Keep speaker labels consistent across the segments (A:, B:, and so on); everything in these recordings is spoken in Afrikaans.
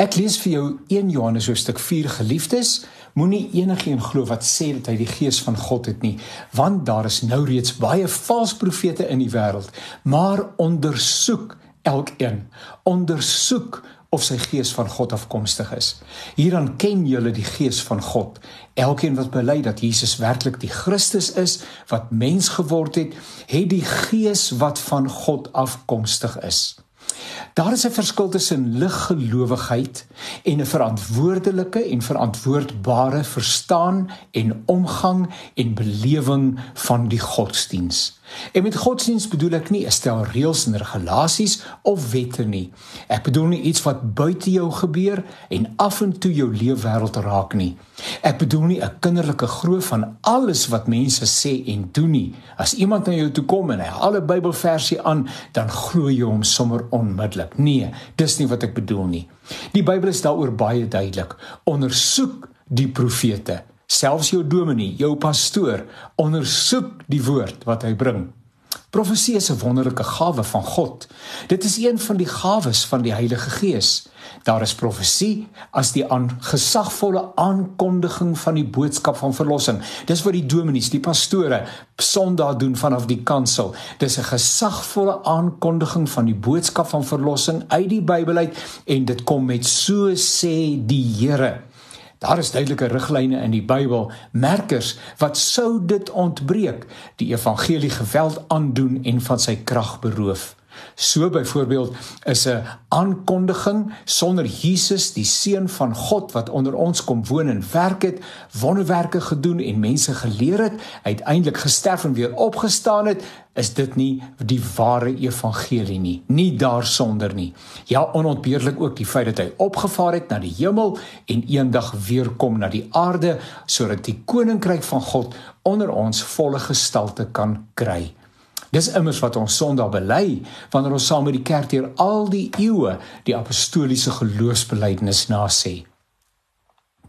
A: Ek lees vir jou 1 Johannes hoofstuk 4 geliefdes, moenie enigiemand glo wat sê dat hy die gees van God het nie, want daar is nou reeds baie valse profete in die wêreld, maar ondersoek elkeen. Ondersoek of sy gees van God afkomstig is. Hieraan ken julle die gees van God. Elkeen wat bely dat Jesus werklik die Christus is wat mens geword het, het die gees wat van God afkomstig is. Daar is 'n verskil tussen liggelowigheid en 'n verantwoordelike en verantwoordbare verstaan en omgang en belewing van die godsdiens. En met godsdiens bedoel ek nie 'n stel reëls en regulasies of wette nie. Ek bedoel nie iets wat buite jou gebeur en af en toe jou leefwêreld raak nie. Ek bedoel nie 'n kinderlike glo van alles wat mense sê en doen nie. As iemand na jou toe kom en hy haal 'n Bybelversie aan, dan glo jy hom sommer onmiddellik. Nee, dis nie wat ek bedoel nie. Die Bybel is daaroor baie duidelik. Ondersoek die profete selfs jou dominee, jou pastoor, ondersoek die woord wat hy bring. Profesie is 'n wonderlike gawe van God. Dit is een van die gawes van die Heilige Gees. Daar is profesie as die aan gesagvolle aankondiging van die boodskap van verlossing. Dis wat die dominees, die pastore Sondag doen vanaf die kansel. Dis 'n gesagvolle aankondiging van die boodskap van verlossing uit die Bybel uit en dit kom met so sê die Here. Daar is duidelike riglyne in die Bybel, merkers wat sou dit ontbreek, die evangelie geweld aandoen en van sy krag beroof. So byvoorbeeld is 'n aankondiging sonder Jesus die seun van God wat onder ons kom woon en werk het, wonderwerke gedoen en mense geleer het, uiteindelik gesterf en weer opgestaan het, is dit nie die ware evangelie nie, nie daarsonder nie. Ja, onontbeerlik ook die feit dat hy opgevaar het na die hemel en eendag weer kom na die aarde sodat die koninkryk van God onder ons volle gestalte kan kry. Dis immers wat ons Sondag bely wanneer ons saam met die kerk deur al die eeue die apostoliese geloofsbelijdenis nasê.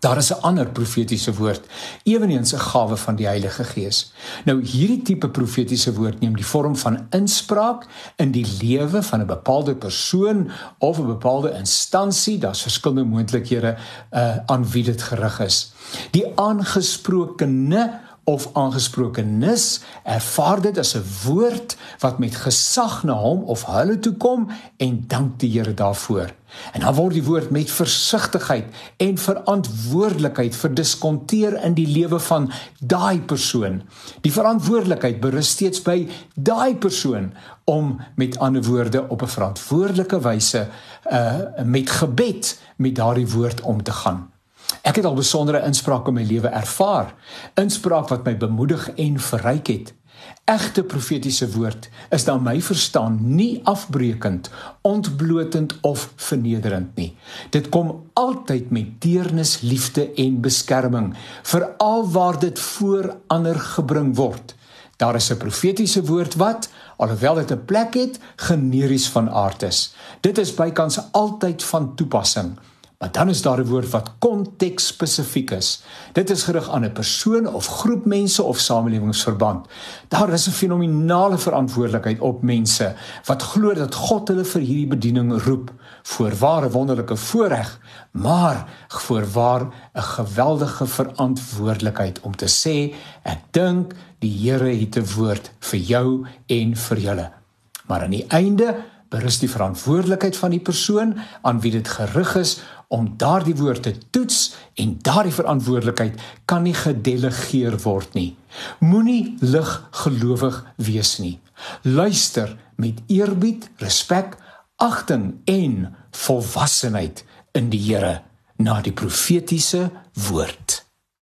A: Daar is 'n ander profetiese woord, ewenigs 'n gawe van die Heilige Gees. Nou hierdie tipe profetiese woord neem die vorm van inspraak in die lewe van 'n bepaalde persoon of 'n bepaalde instansie. Daar's verskillende moontlikhede uh aan wie dit gerig is. Die aangesprokene of aangesprokenis ervaar dit as 'n woord wat met gesag na hom of hulle toe kom en dank die Here daarvoor. En dan word die woord met versigtigheid en verantwoordelikheid verdiskonteer in die lewe van daai persoon. Die verantwoordelikheid berus steeds by daai persoon om met ander woorde op 'n verantwoordelike wyse uh met gebed met daardie woord om te gaan. Ek het al besondere inspraak in my lewe ervaar, inspraak wat my bemoedig en verryk het. Egte profetiese woord is dan my verstaan nie afbreekend, ontblotend of vernederend nie. Dit kom altyd met deernis, liefde en beskerming, veral waar dit voor ander gebring word. Daar is 'n profetiese woord wat, alhoewel dit 'n plek het, generies van aard is. Dit is bykans altyd van toepassing. Maar dan is daar 'n woord wat konteks spesifiek is. Dit is gerig aan 'n persoon of groep mense of samelewingsverband. Daar is 'n fenominale verantwoordelikheid op mense wat glo dat God hulle vir hierdie bediening roep vir ware wonderlike voorreg, maar vir waar 'n geweldige verantwoordelikheid om te sê ek dink die Here het 'n woord vir jou en vir julle. Maar aan die einde berus die verantwoordelikheid van die persoon aan wie dit gerig is om daardie woord te toets en daardie verantwoordelikheid kan nie gedelegeer word nie. Moenie lig gelowig wees nie. Luister met eerbied, respek, agting en volwassenheid in die Here na die profetiese woord.